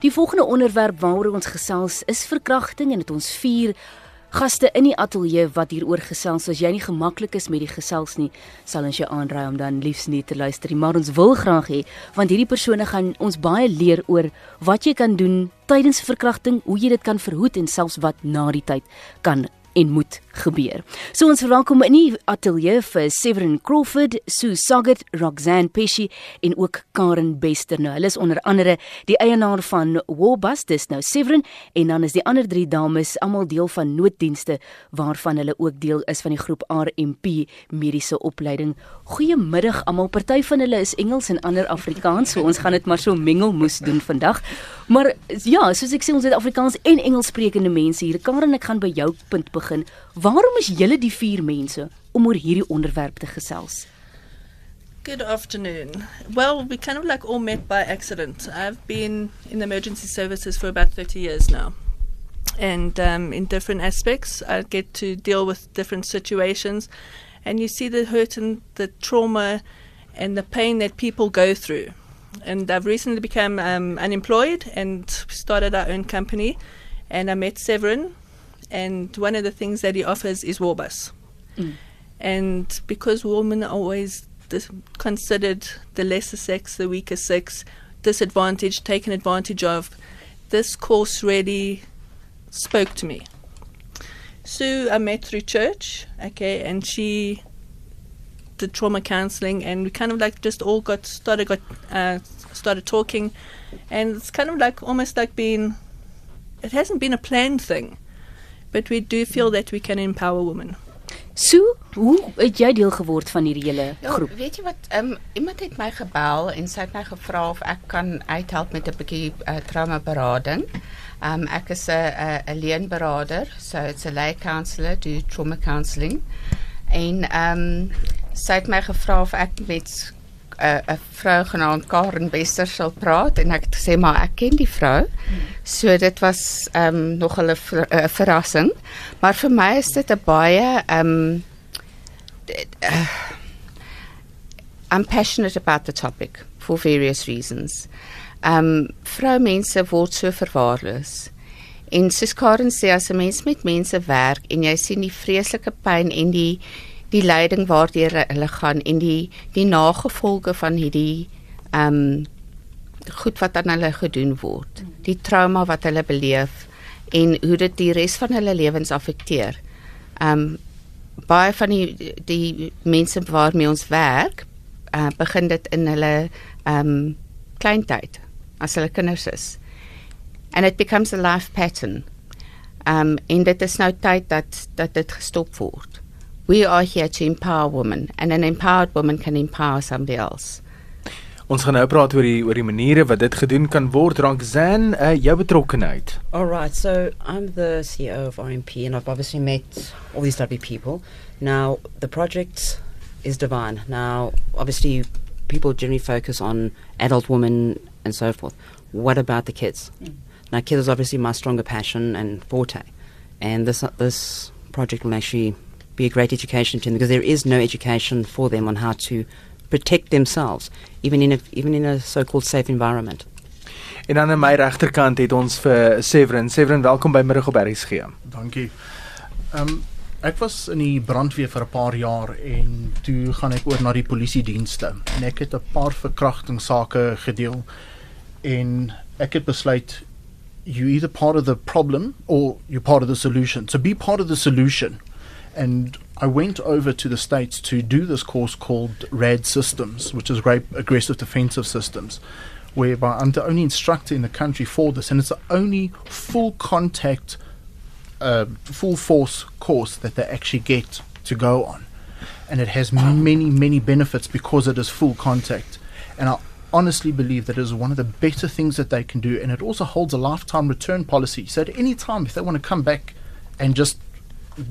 Die volgende onderwerp waaroor ons gesels is verkrachting en dit ons vier gaste in die ateljee wat hieroor gesels. As jy nie gemaklik is met die gesels nie, sal ons jou aanraai om dan liefs nie te luister nie, maar ons wil graag hê want hierdie persone gaan ons baie leer oor wat jy kan doen tydens verkrachting, hoe jy dit kan verhoed en selfs wat na die tyd kan en moet gebeur. So ons verwelkom in die ateljee vir Severin Crawford, Sue Saget, Roxanne Pesci en ook Karen Bester. Nou, hulle is onder andere die eienaar van Warbus, dis nou Severin en dan is die ander drie dames almal deel van nooddienste waarvan hulle ook deel is van die groep RMP mediese opleiding. Goeiemiddag almal. Party van hulle is Engels en ander Afrikaans, so ons gaan dit maar so mengel moes doen vandag. Maar ja, soos ek sê ons het Afrikaans en Engels sprekende mense hier. Karen, ek gaan by jou punt begin. Waarom is julle die vier mense om oor hierdie onderwerp te gesels? Good afternoon. Well, we kind of like all met by accident. I've been in emergency services for about 30 years now. And um, in different aspects, I get to deal with different situations. And you see the hurt and the trauma and the pain that people go through. And I've recently become um, unemployed and started our own company. And I met Severin, and one of the things that he offers is Warbus. Mm. And because women are always dis- considered the lesser sex, the weaker sex, disadvantaged, taken advantage of, this course really spoke to me. Sue, I met through church, okay, and she did trauma counseling, and we kind of like just all got started, got uh, started talking, and it's kind of like almost like being. It hasn't been a planned thing, but we do feel that we can empower women. Sue, hoe het jy deel geword van hierdie hele Ja, groep? weet jy wat? Ehm um, iemand het my gebel en sy het my gevra of ek kan uithelp met 'n bietjie uh, trauma berading. Ehm um, ek is 'n 'n leenberader, so it's a lay counselor do trauma counselling. En ehm um, sy het my gevra of ek met 'n uh, 'n vrou genaamd Karen Bester sal praat en ek het gesê maar ek ken die vrou. So dit was ehm um, nog 'n ver, uh, verrassing. Maar vir my is dit 'n baie ehm um, uh, I'm passionate about the topic for various reasons. Um vroumense word so verwaarloos. En soos Karen sê as 'n mens met mense werk en jy sien die vreeslike pyn en die die lyding waardeur hulle gaan en die die nagevolge van hierdie um goed wat aan hulle gedoen word. Die trauma wat hulle beleef en hoe dit die res van hulle lewens affekteer. Um baie van die die mense waarmee ons werk, uh, begin dit in hulle um kleintyd as hulle kinders is. And it becomes a life pattern. Um en dit is nou tyd dat dat dit gestop word. We are here to empower women and an empowered woman can empower somebody else. Ons gaan nou praat oor die oor die maniere wat dit gedoen kan word. Roxanne, uh, jou betrokkenheid. All right, so I'm the CEO of RMP, and I've obviously met all these lovely people. Now, the project is divine. Now, obviously, people generally focus on adult women and so forth. What about the kids? Now, kids is obviously my stronger passion and forte, and this this project will actually be a great education to them because there is no education for them on how to protect themselves, even in a even in a so-called safe environment. En dan aan my regterkant het ons vir Severin. Severin, welkom by Middag op RSG. Dankie. Ehm um, ek was in die brandweer vir 'n paar jaar en toe gaan ek oor na die polisie dienste en ek het 'n paar verkrachtingssake gedeel en ek het besluit you either part of the problem or you're part of the solution. So be part of the solution. And I went over to the States to do this course called RAD Systems, which is Rape Aggressive Defensive Systems, whereby I'm the only instructor in the country for this, and it's the only full contact, uh, full force course that they actually get to go on. And it has many, many benefits because it is full contact. And I honestly believe that it is one of the better things that they can do, and it also holds a lifetime return policy. So at any time, if they want to come back and just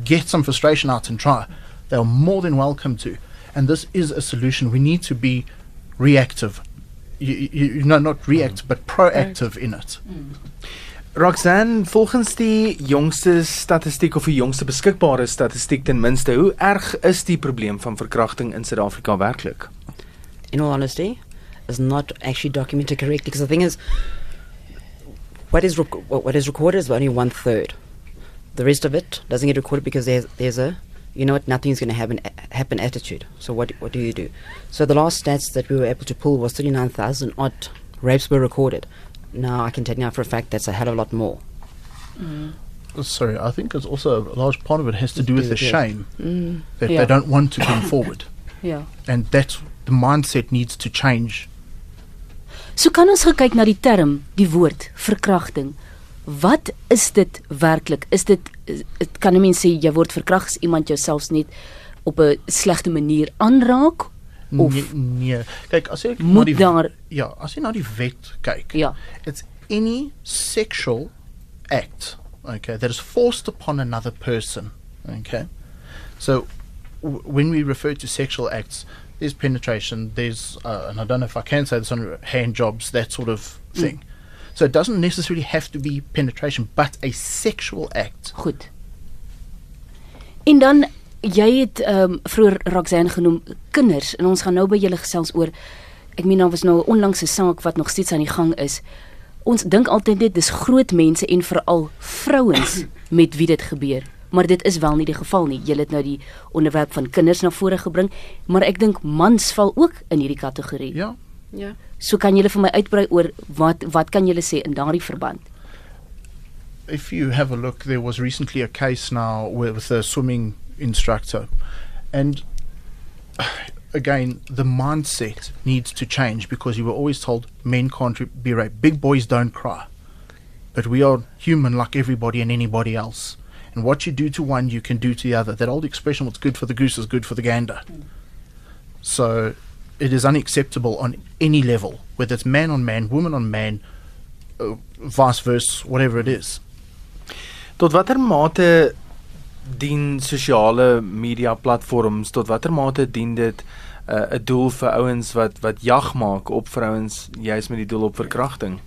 get some frustration out and try, they are more than welcome to. And this is a solution. We need to be reactive. You, you, you know, not reactive, mm. but proactive in it. Mm. Roxanne, volgens die jongste statistiek of die jongste beskikbare statistiek ten minste, hoe erg is die probleem van verkrachting in Suid-Afrika werklik? in all honesty, is not actually documented correctly. Because the thing is, what is rec- what what is recorded is only one third. The rest of it doesn't get recorded because there's there's a you know what nothing's going to happen happen attitude. So what what do you do? So the last stats that we were able to pull was thirty nine thousand odd rapes were recorded. Now I can tell you now for a fact that's a hell of a lot more. Sorry, I think it's also a large part of it has to do with the shame Mm. that Yeah. they don't want to come forward, Ja. and that's the mindset needs to change. So kan ons gekyk na die term, die woord verkrachting. Wat is dit werklik? Is dit dit kan 'n mens sê jy word verkragt as iemand jou selfs net op 'n slegte manier aanraak of nee, nee. Kyk, as jy na die daar ja, as jy na die wet kyk, ja. it's any sexual act, okay, that is forced upon another person, okay. So when we refer to sexual acts, there's penetration, there's, uh, and I don't know if I can say this on hand jobs, that sort of thing. So it doesn't necessarily have to be penetration, but a sexual act. Goed. En dan jy het ehm um, vroeër Roxanne genoem kinders en ons gaan nou by julle gesels oor ek meen daar was nou 'n onlangse saak wat nog steeds aan die gang is. Ons dink altyd dit dis groot mense en veral vrouens met wie dit gebeur. Maar dit is wel nie die geval nie. Jy het nou die onderwerp van kinders na vore gebring, maar ek dink mans val ook in hierdie kategorie. Yeah. Ja. So kan julle vir my uitbrei oor wat wat kan julle sê in daardie verband? if you have a look, there was recently a case now with, a swimming instructor, and again, the mindset needs to change because you were always told men can't be raped. Big boys don't cry, but we are human like everybody and anybody else. And what you do to one, you can do to the other. That old expression, "What's good for the goose is good for the gander." So, it is unacceptable on any level, whether it's man on man, woman on man, uh, vice versa, whatever it is. Tot watter mate dien sosiale media platforms tot watter mate dien dit 'n uh, 'n doel vir ouens wat wat jag maak op vrouens juis met die doel op verkrachting?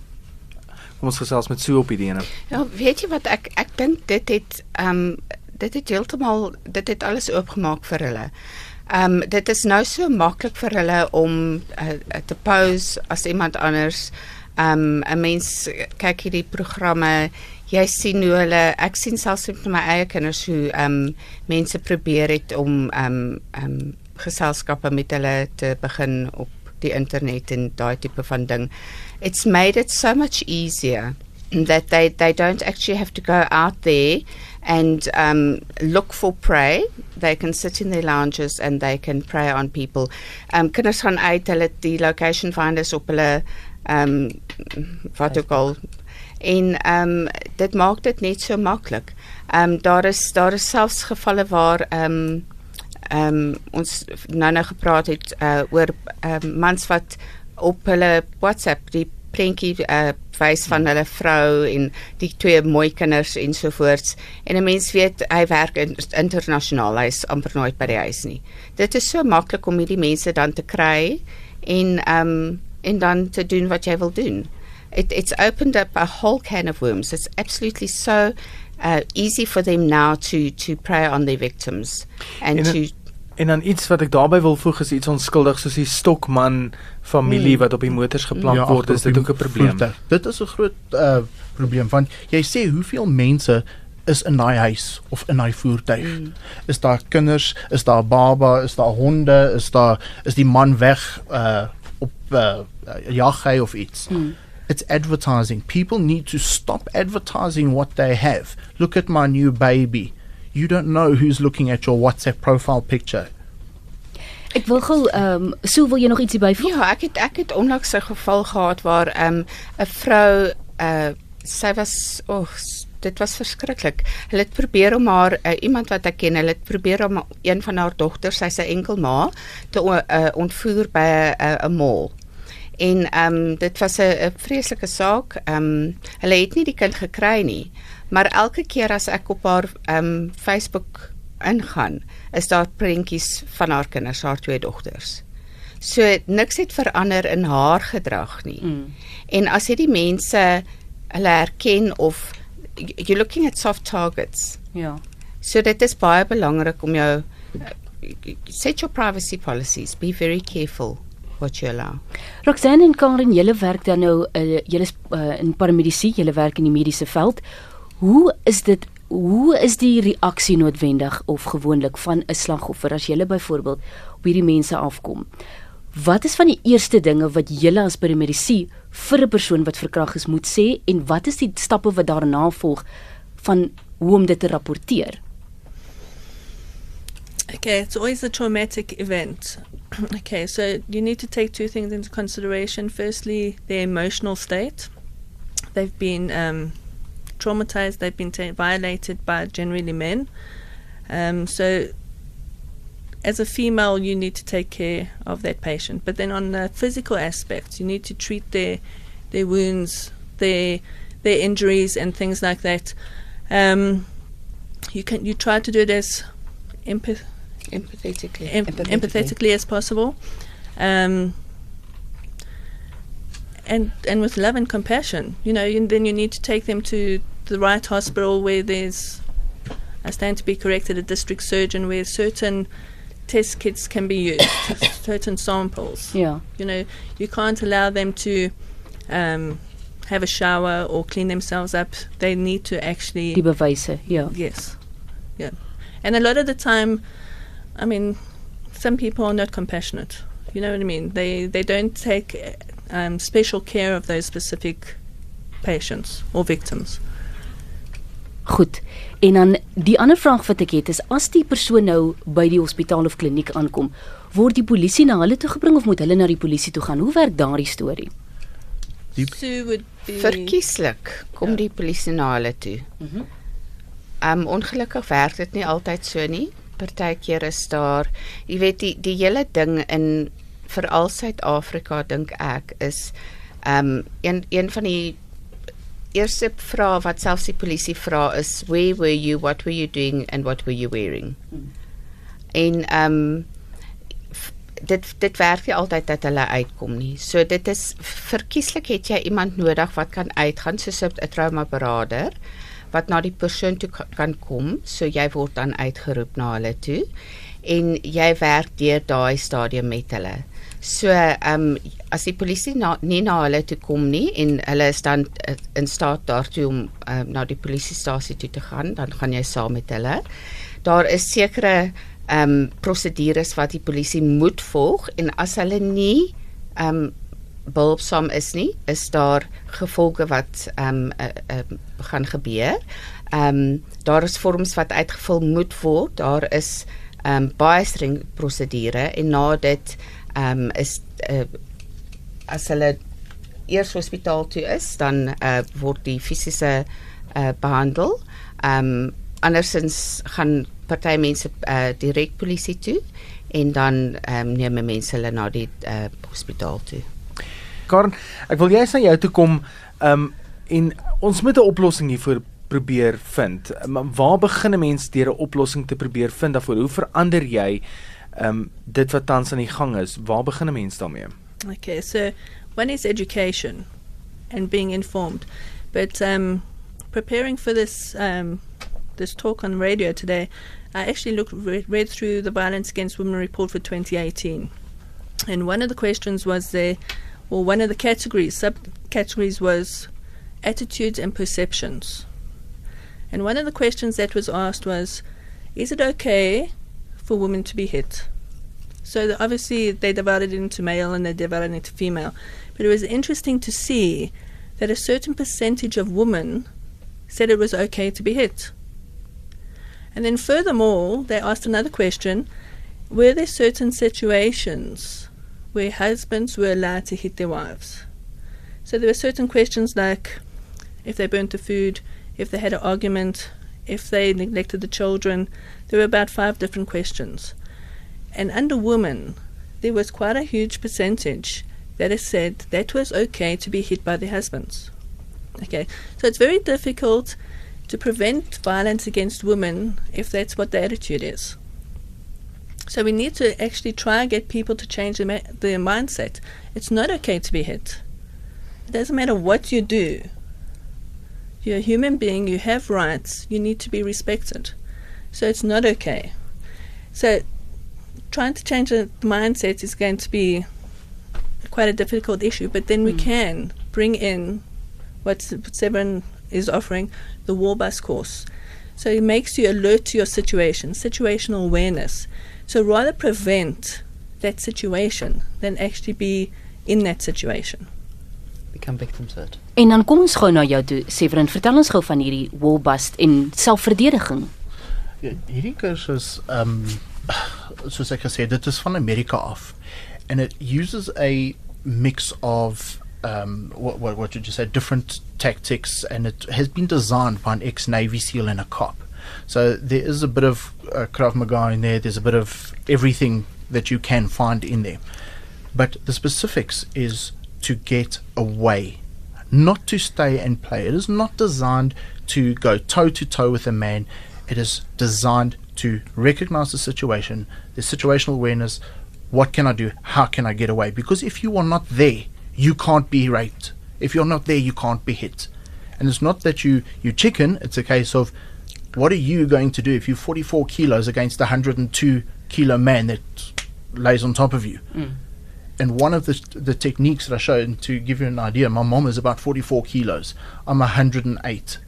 Kom ons gesels met Sue op hierdie ene. Ja, weet jy wat ek ek dink dit het ehm um, dit het heeltemal dit het alles oopgemaak vir hulle. Ehm um, dit is nou so maklik vir hulle om uh, te pose as iemand anders. Ehm um, 'n mens kyk hierdie programme, jy sien hoe hulle ek sien selfs met my eie kinders hoe ehm um, mense probeer het om ehm um, ehm um, geselskappe met hulle te begin op die internet en daai tipe van ding. It's made it so much easier that they they don't actually have to go out there and um, look for prey. They can sit in their lounges and they can prey on people. Um, kinders gaan uit hulle die location finders op hulle um wat ook al en um dit maak dit net so maklik. Um daar is daar is selfs gevalle waar um um ons nou nou gepraat het uh, oor um, mans wat op hulle WhatsApp die prentjie uh, wys van hulle vrou en die twee mooi kinders ensovoorts en 'n mens weet hy werk in, internasionaal hy's amper nooit by die huis nie. Dit is so maklik om hierdie mense dan te kry en um en dan te doen wat jy wil doen. It it's opened up a whole can of worms. It's absolutely so uh, easy for them now to to prey on their victims and En to het- En dan iets wat ek daarbey wil voeg is iets onskuldig soos die Stokman familie Mm. wat op die motors geplant Ja, word, is dit ook 'n probleem. voertuig. Dit is 'n groot uh probleem want jy sê hoeveel mense is in daai huis of in daai voertuig. Mm. Is daar kinders, is daar baba, is daar honde, is daar is die man weg uh op uh jaggy of iets. Mm. It's advertising. People need to stop advertising what they have. Look at my new baby. You don't know who's looking at your WhatsApp profile picture. Ek wil gou ehm um, Sue wil jy nog ietsie byvoeg? Ja, ek het ek het onlangs 'n geval gehad waar 'n um, 'n vrou uh sy was oh dit was verskriklik. Hulle het probeer om haar uh, iemand wat ek ken, hulle het probeer om een van haar dogters, sy's 'n enkel ma, te uh, ontvoer by 'n uh, mall. En ehm um, dit was 'n 'n vreeslike saak. Ehm um, hulle het nie die kind gekry nie. Maar elke keer as ek op haar um, Facebook ingaan, is daar prentjies van haar kinders, haar twee dogters. So niks het verander in haar gedrag nie. Mm. En as hierdie mense hulle herken of you're looking at soft targets. Ja. So dit is baie belangrik om jou set your privacy policies. Be very careful what you allow. Roxanne en Karen, julle werk dan nou uh, julle is uh, in paramedisie, julle werk in die mediese veld. Hoe is dit hoe is die reaksie noodwendig of gewoonlik van 'n slagoffer as jy byvoorbeeld op hierdie mense afkom? Wat is van die eerste dinge wat jy as paramedisie vir 'n persoon wat verkragt is moet sê en wat is die stappe wat daarna volg van hoe om dit te rapporteer? Okay, it's always a traumatic event. okay, so you need to take two things into consideration. Firstly, their emotional state. They've been um, traumatized, they've been t- violated by generally men. Um, so, as a female, you need to take care of that patient. But then, on the physical aspects, you need to treat their their wounds, their their injuries, and things like that. Um, you can you try to do it as empath- Empathetically. em- Empathetically. empathetically as possible. Um, and and with love and compassion, you know, and then you need to take them to the right hospital where there's, I stand to be corrected, a district surgeon where certain test kits can be used, certain samples. Ja. You know, you can't allow them to um, have a shower or clean themselves up. They need to actually Die. Ja. Yes. Yeah. And a lot of the time, I mean, some people are not compassionate. You know what I mean? They they don't take um, special care of those specific patients or victims. Goed. En dan die ander vraag wat ek het is as die persoon nou by die hospitaal of kliniek aankom, word die polisie na hulle toe gebring of moet hulle na die polisie toe gaan? Hoe werk daardie storie? Die- be Verkieslik kom die polisie na hulle toe. Mhm. Um ongelukkig werk dit nie altyd so nie. Partykeer is daar, jy weet die die hele ding in veral Suid-Afrika dink ek is um een een van die eerste vrae wat selfs die polisie vra is where were you, what were you doing and what were you wearing? En um f- dit dit werk nie altyd dat hulle uitkom nie. So dit is verkieslik het jy iemand nodig wat kan uitgaan soos 'n traumaberader wat na die persoon toe ka- kan kom. So jy word dan uitgeroep na hulle toe en jy werk deur daai stadium met hulle. So ehm um, as die polisie na, nie na hulle toe kom nie en hulle is dan uh, in staat daartoe om um, na die polisiestasie toe te gaan, dan gaan jy saam met hulle. Daar is sekere ehm um, prosedures wat die polisie moet volg en as hulle nie ehm um, behulpsaam is nie, is daar gevolge wat ehm um, uh, uh, gaan gebeur. Ehm um, daar is vorms wat uitgevul moet word. Daar is ehm um, baie streng prosedure en na dit ehm um, is uh, as hulle eers hospitaal toe is, dan uh, word die fisiese uh, behandel. Ehm um, andersins gaan party mense uh, direk polisie toe en dan ehm um, neem mense hulle na die uh, hospitaal toe. Karen, ek wil jy's na jou toe kom um en ons moet 'n oplossing hiervoor probeer vind. Maar waar begin 'n mens deur 'n oplossing te probeer vind daarvoor? Hoe verander jy um dit wat tans aan die gang is? Waar begin 'n mens daarmee? Okay, so one is education and being informed, but um, preparing for this um, this talk on radio today, I actually looked read, read through the Violence Against Women report for 2018, and one of the questions was there, well, one of the categories subcategories was attitudes and perceptions, and one of the questions that was asked was, is it okay for women to be hit? So obviously they divided it into male and they divided it into female. But it was interesting to see that a certain percentage of women said it was okay to be hit. And then furthermore, they asked another question were there certain situations where husbands were allowed to hit their wives? So there were certain questions like if they burnt the food, if they had an argument, if they neglected the children. There were about five different questions. And under women, there was quite a huge percentage that said that was okay to be hit by their husbands. Okay, so it's very difficult to prevent violence against women if that's what the attitude is. So we need to actually try and get people to change their, ma- their mindset. It's not okay to be hit. It doesn't matter what you do. You're a human being, you have rights, you need to be respected. So it's not okay. So trying to change the mindset is going to be quite a difficult issue. But then we hmm. can bring in what Severin is offering, the War Bus course. So it makes you alert to your situation, situational awareness. So rather prevent that situation than actually be in that situation. Become victims of it. En dan kom ons gou na jou toe, Severin, vertel ons gou van hierdie wallbust en selfverdediging. Ja, hierdie kursus um soos ek gesê het, dit is van Amerika af and it uses a mix of um what what, what did you say different tactics and it has been designed by an ex-navy seal and a cop. So there is a bit of uh, Krav Maga in there, there's a bit of everything that you can find in there. But the specifics is to get away, not to stay and play. It is not designed to go toe to toe with a man. It is designed to recognize the situation, the situational awareness. What can I do? How can I get away? Because if you are not there, you can't be raped. If you're not there, you can't be hit. And it's not that you you chicken. It's a case of what are you going to do if you're 44 kilos against a 102 kilo man that lays on top of you? Mm. And one of the the techniques that I showed to give you an idea, my mom is about 44 kilos. I'm 108.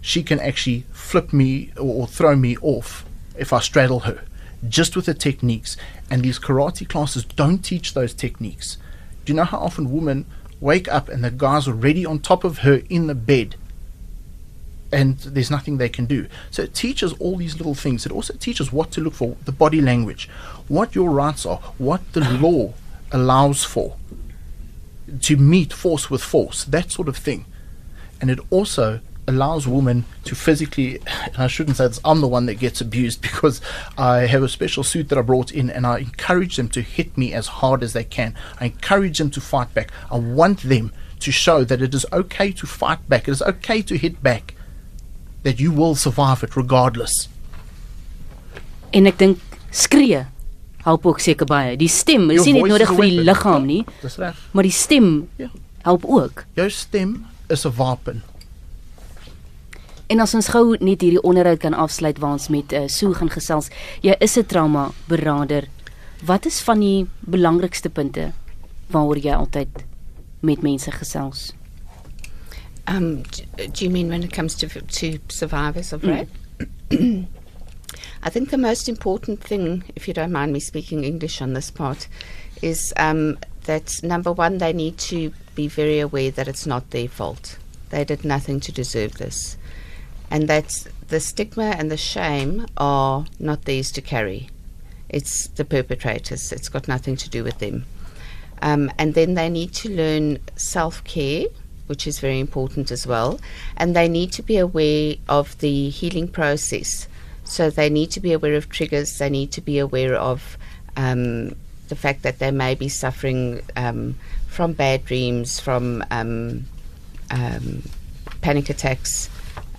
She can actually flip me or, throw me off if I straddle her, just with the techniques. And these karate classes don't teach those techniques. Do you know how often women wake up and the guy's already on top of her in the bed? and there's nothing they can do. So it teaches all these little things. It also teaches what to look for, the body language, what your rights are, what the law allows for, to meet force with force, that sort of thing. And it also allows women to physically, and I shouldn't say this, I'm the one that gets abused because I have a special suit that I brought in and I encourage them to hit me as hard as they can. I encourage them to fight back. I want them to show that it is okay to fight back, it is okay to hit back, that you will survive it regardless. En ek dink skree help ook seker baie. Die stem is nie net voice nodig vir die liggaam nie, Dis reg. maar die stem Ja. help ook. Jou stem is 'n wapen. En as ons gou net hierdie onderhoud kan afsluit waar ons met uh, Sue gaan gesels. Jy is 'n trauma beraader. Wat is van die belangrikste punte waaroor jy altyd met mense gesels? Um, do you mean when it comes to to survivors of Mm. I think the most important thing, if you don't mind me speaking English on this part, is um, that number one, they need to be very aware that it's not their fault. They did nothing to deserve this. And that the stigma and the shame are not theirs to carry. It's the perpetrators, it's got nothing to do with them. Um, and then they need to learn self care, which is very important as well. And they need to be aware of the healing process. So they need to be aware of triggers, they need to be aware of um, the fact that they may be suffering um, from bad dreams, from um, um, panic attacks,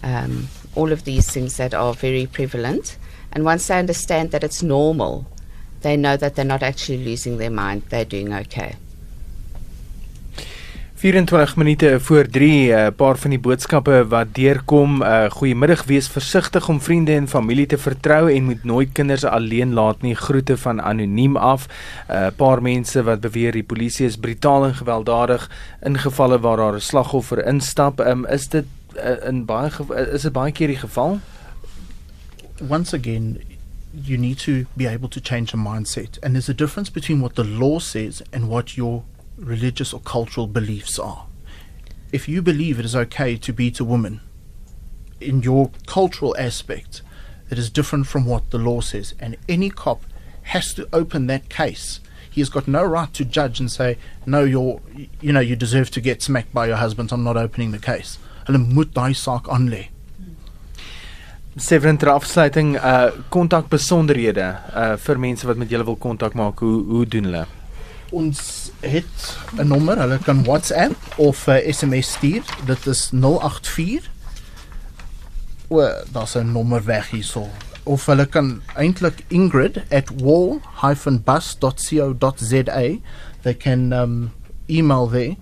um, all of these things that are very prevalent. And once they understand that it's normal, they know that they're not actually losing their mind, they're doing okay. 24 minute voor 3 'n uh, paar van die boodskappe wat deurkom. Uh, Goeiemiddag, wees versigtig om vriende en familie te vertrou en moet nooit kinders alleen laat nie. Groete van anoniem af. 'n uh, Paar mense wat beweer die polisie is brutaal en gewelddadig in gevalle waar daar 'n slagoffer instap. Um, is dit uh, in baie is dit baie keer die geval? once again, you need to be able to change your mindset. And there's a difference between what the law says and what your religious or cultural beliefs are. If you believe it is okay to beat a woman in your cultural aspect, it is different from what the law says. And any cop has to open that case. He has got no right to judge and say, no, you're, you know, you deserve to get smacked by your husband. I'm not opening the case. Hulle moet daai saak aanlê. Severin ter afsluiting uh kontak besonderhede uh vir mense wat met julle wil kontak maak. Hoe hoe doen hulle? Ons het 'n nommer, hulle kan WhatsApp of uh, SMS stuur. Dit is 084 O, daar's 'n nommer weg hierso. Of hulle kan eintlik Ingrid at wall-bus.co.za. They can um, email there.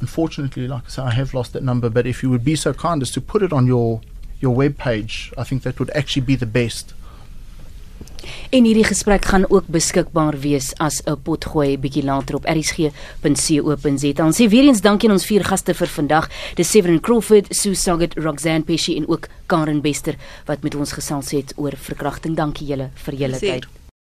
Unfortunately, like I say, I have lost that number. But if you would be so kind as to put it on your your web page, I think that would actually be the best. En hierdie gesprek gaan ook beskikbaar wees as 'n potgooi bietjie later op erisg.co.za. Ons sê weer eens dankie aan ons vier gaste vir vandag. Dis Severin Crawford, Sue Saget, Roxanne Pesci en ook Karen Bester wat met ons gesels het oor verkrachting. Dankie julle vir julle tyd.